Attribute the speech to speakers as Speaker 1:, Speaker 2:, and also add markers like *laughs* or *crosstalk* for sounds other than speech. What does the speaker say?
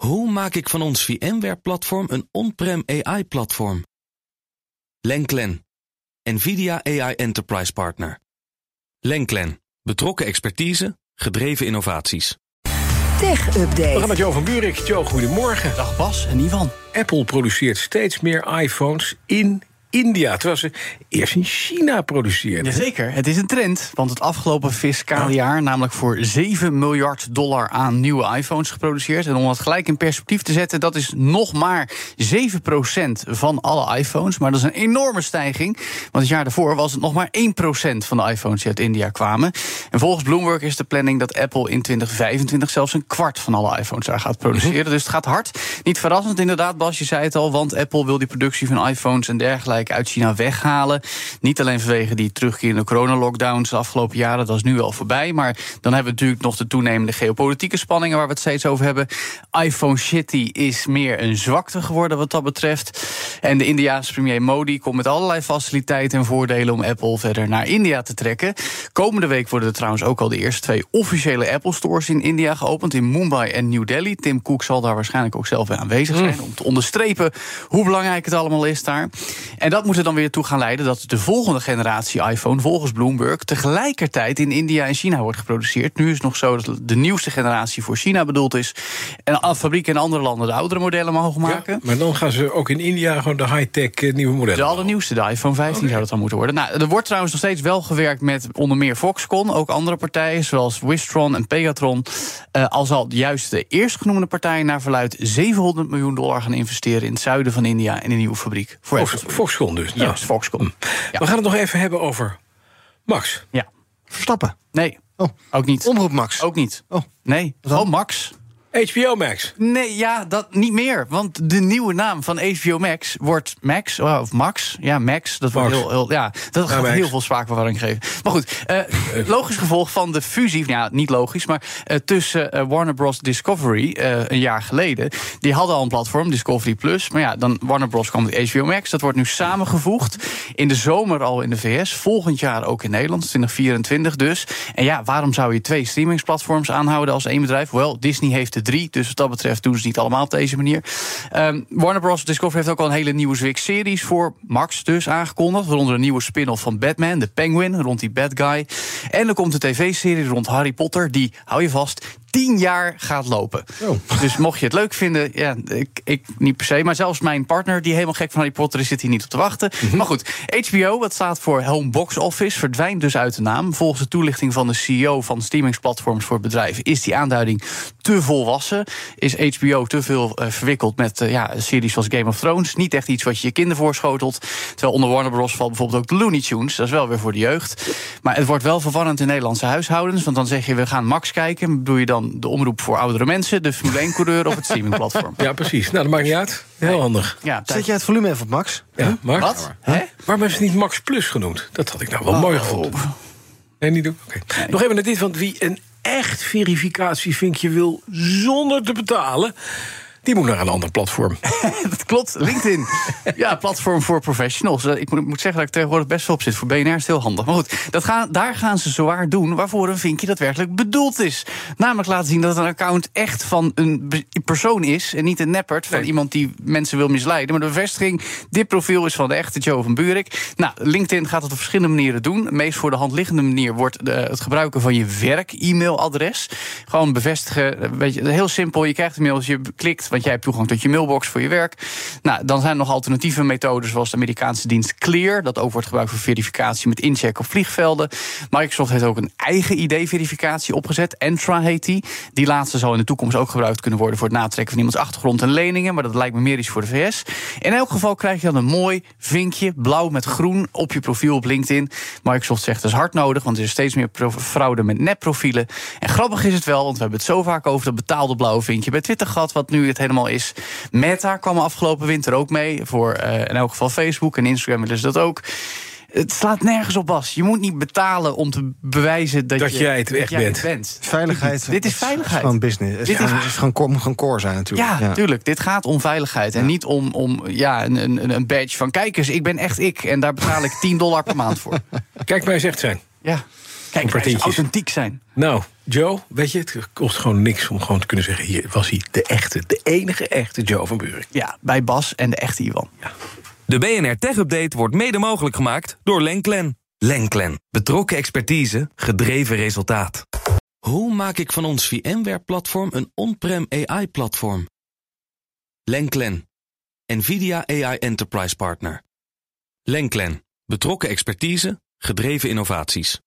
Speaker 1: Hoe maak ik van ons VMware-platform een on-prem AI-platform? Lenklen, NVIDIA AI Enterprise Partner. Lenklen, betrokken expertise, gedreven innovaties.
Speaker 2: Tech
Speaker 3: We
Speaker 2: Update.
Speaker 3: gaan met Jo van Buurik. Jo, goedemorgen.
Speaker 4: Dag Bas en Ivan.
Speaker 3: Apple produceert steeds meer iPhones in India. Terwijl ze eerst in China produceerden.
Speaker 4: Jazeker, het is een trend. Want het afgelopen fiscale jaar namelijk voor 7 miljard dollar aan nieuwe iPhones geproduceerd. En om dat gelijk in perspectief te zetten, dat is nog maar 7% van alle iPhones. Maar dat is een enorme stijging. Want het jaar daarvoor was het nog maar 1% van de iPhones die uit India kwamen. En volgens Bloomberg is de planning dat Apple in 2025 zelfs een kwart van alle iPhones daar gaat produceren. Dus het gaat hard. Niet verrassend inderdaad, Bas, je zei het al. Want Apple wil die productie van iPhones en dergelijke uit China weghalen. Niet alleen vanwege die terugkerende coronalockdowns de afgelopen jaren, dat is nu al voorbij. Maar dan hebben we natuurlijk nog de toenemende geopolitieke spanningen waar we het steeds over hebben. iPhone City is meer een zwakte geworden wat dat betreft. En de Indiaanse premier Modi komt met allerlei faciliteiten en voordelen om Apple verder naar India te trekken. Komende week worden er trouwens ook al de eerste twee officiële Apple stores in India geopend. In Mumbai en New Delhi. Tim Cook zal daar waarschijnlijk ook zelf bij aanwezig zijn. Om te onderstrepen hoe belangrijk het allemaal is daar. En dat moet er dan weer toe gaan leiden dat de volgende generatie iPhone, volgens Bloomberg, tegelijkertijd in India en China wordt geproduceerd. Nu is het nog zo dat de nieuwste generatie voor China bedoeld is. En fabrieken in andere landen de oudere modellen mogen maken.
Speaker 3: Ja, maar dan gaan ze ook in India gewoon de high-tech eh, nieuwe modellen.
Speaker 4: De allernieuwste, de iPhone 15 zou dat dan moeten worden. Nou, er wordt trouwens nog steeds wel gewerkt met onder meer Foxconn. Ook andere partijen, zoals Wistron en Pegatron. Eh, al zal juist de eerstgenoemde partij naar verluid 700 miljoen dollar gaan investeren in het zuiden van India in een nieuwe fabriek. Voor
Speaker 3: Fox,
Speaker 4: Apple.
Speaker 3: Foxconn dus. Nou,
Speaker 4: Juist, Foxconn. Ja.
Speaker 3: We gaan het nog even hebben over Max.
Speaker 4: Ja.
Speaker 5: Verstappen.
Speaker 4: Nee,
Speaker 5: Oh.
Speaker 4: ook niet.
Speaker 5: Omroep Max.
Speaker 4: Ook niet.
Speaker 5: Oh.
Speaker 4: Nee, gewoon Max.
Speaker 3: HBO Max.
Speaker 4: Nee, ja, dat niet meer. Want de nieuwe naam van HBO Max wordt Max. oh, Of Max. Ja, Max. Dat wordt heel, heel. Ja, dat gaat
Speaker 3: Max.
Speaker 4: heel veel spraakverwarring geven. Maar goed, eh, logisch gevolg van de fusie. Ja, niet logisch, maar eh, tussen eh, Warner Bros. Discovery eh, een jaar geleden. Die hadden al een platform, Discovery Plus. Maar ja, dan Warner Bros. kwam met HBO Max. Dat wordt nu samengevoegd. In de zomer al in de VS. Volgend jaar ook in Nederland, 2024 dus. En ja, waarom zou je twee streamingsplatforms aanhouden als één bedrijf? Wel, Disney heeft er drie. Dus wat dat betreft doen ze niet allemaal op deze manier. Ehm, Warner Bros. Discovery heeft ook al een hele nieuwe Zwick-series voor Max dus aangekondigd. Waaronder een nieuwe spin-off van Batman, de Penguin, rond die bad guy. En er komt een tv-serie rond Harry Potter, die, hou je vast, tien jaar gaat lopen. Dus mocht je het leuk vinden, ja, ik, ik niet per se, maar zelfs mijn partner, die helemaal gek van Harry Potter is, zit hier niet op te wachten. Maar goed, HBO, wat staat voor Home Box Office, verdwijnt dus uit de naam. Volgens de toelichting van de CEO van streamingsplatforms voor bedrijven is die aanduiding te volwassen. Is HBO te veel eh, verwikkeld met eh, ja, series zoals Game of Thrones. Niet echt iets wat je je kinderen voorschotelt. Terwijl onder Warner Bros. valt bijvoorbeeld ook de Looney Tunes. Dat is wel weer voor de jeugd. Maar het wordt wel verwarrend in Nederlandse huishoudens. Want dan zeg je, we gaan Max kijken. Bedoel je dan de omroep voor oudere mensen, de Formule 1-coureur of het streamingplatform?
Speaker 3: Ja, precies. Nou, dat maakt niet uit. Heel handig.
Speaker 4: Ja,
Speaker 5: Zet jij het volume even op Max?
Speaker 3: Ja, Max.
Speaker 4: Wat? Hè? Oh.
Speaker 3: Waarom hebben ze niet Max Plus genoemd? Dat had ik nou wel mooi gevonden. Nee, niet doen? Oké. Nog even naar dit, want wie een echt verificatievinkje wil zonder te betalen... die moet naar een ander platform. *laughs*
Speaker 4: dat klopt. LinkedIn. Ja, platform voor professionals. Eh, Ik moet, moet zeggen dat ik tegenwoordig best wel op zit. Voor BNR is het heel handig. Maar goed, dat gaan, daar gaan ze zowaar doen waarvoor een vinkje daadwerkelijk bedoeld is. Namelijk laten zien dat een account echt van een persoon is. En niet een neppert van
Speaker 3: Nee.
Speaker 4: iemand die mensen wil misleiden. Maar de bevestiging, dit profiel is van de echte Joe van Buurik. Nou, LinkedIn gaat het op verschillende manieren doen. De meest voor de hand liggende manier wordt de- het gebruiken van je werk-e-mailadres. Gewoon bevestigen. eh, Weet je, heel simpel. Je krijgt een mail als je klikt, want jij hebt toegang tot je mailbox voor je werk. Nou, dan zijn er nog alternatieve methoden, zoals de Amerikaanse dienst Clear. Dat ook wordt gebruikt voor verificatie met incheck op vliegvelden. Microsoft heeft ook een eigen ID-verificatie opgezet. Entra heet die. Die laatste zal in de toekomst ook gebruikt kunnen worden voor het natrekken van iemands achtergrond en leningen. Maar dat lijkt me meer iets voor de VS. In elk geval krijg je dan een mooi vinkje, blauw met groen, op je profiel op LinkedIn. Microsoft zegt dat is hard nodig, want er is steeds meer fraude met nepprofielen. En grappig is het wel, want we hebben het zo vaak over dat betaalde blauwe vinkje bij Twitter gehad, wat nu het helemaal is. Meta kwam afgelopen winter ook mee, voor eh, in elk geval Facebook en Instagram willen ze dat ook. Het slaat nergens op, Bas. Je moet niet betalen om te bewijzen dat,
Speaker 3: Dat
Speaker 4: je,
Speaker 3: jij het echt bent.
Speaker 4: bent.
Speaker 5: Veiligheid.
Speaker 4: Dit is
Speaker 5: is
Speaker 4: veiligheid.
Speaker 5: gewoon business. Het is,
Speaker 4: Dit is-
Speaker 5: gewoon- het is gewoon core, moet gewoon core zijn natuurlijk.
Speaker 4: Ja, tuurlijk. Dit gaat om veiligheid. En niet om, om ja, een, een, een badge van... kijk eens, ik ben echt ik. En daar betaal ik 10 dollar per maand voor.
Speaker 3: Kijk mij eens echt zijn.
Speaker 4: Ja. Kijk, wij
Speaker 3: partietjes.
Speaker 4: authentiek zijn.
Speaker 3: Nou, Joe, weet je, het kost gewoon niks om gewoon te kunnen zeggen... hier was hij de echte, de enige echte Joe van Buren.
Speaker 4: Ja, bij Bas en de echte Iwan. Ja.
Speaker 1: De BNR Tech Update wordt mede mogelijk gemaakt door Lenklen. Lenklen. Betrokken expertise, gedreven resultaat. Hoe maak ik van ons VMware-platform een on-prem AI-platform? Lenklen. NVIDIA AI Enterprise Partner. Lenklen. Betrokken expertise, gedreven innovaties.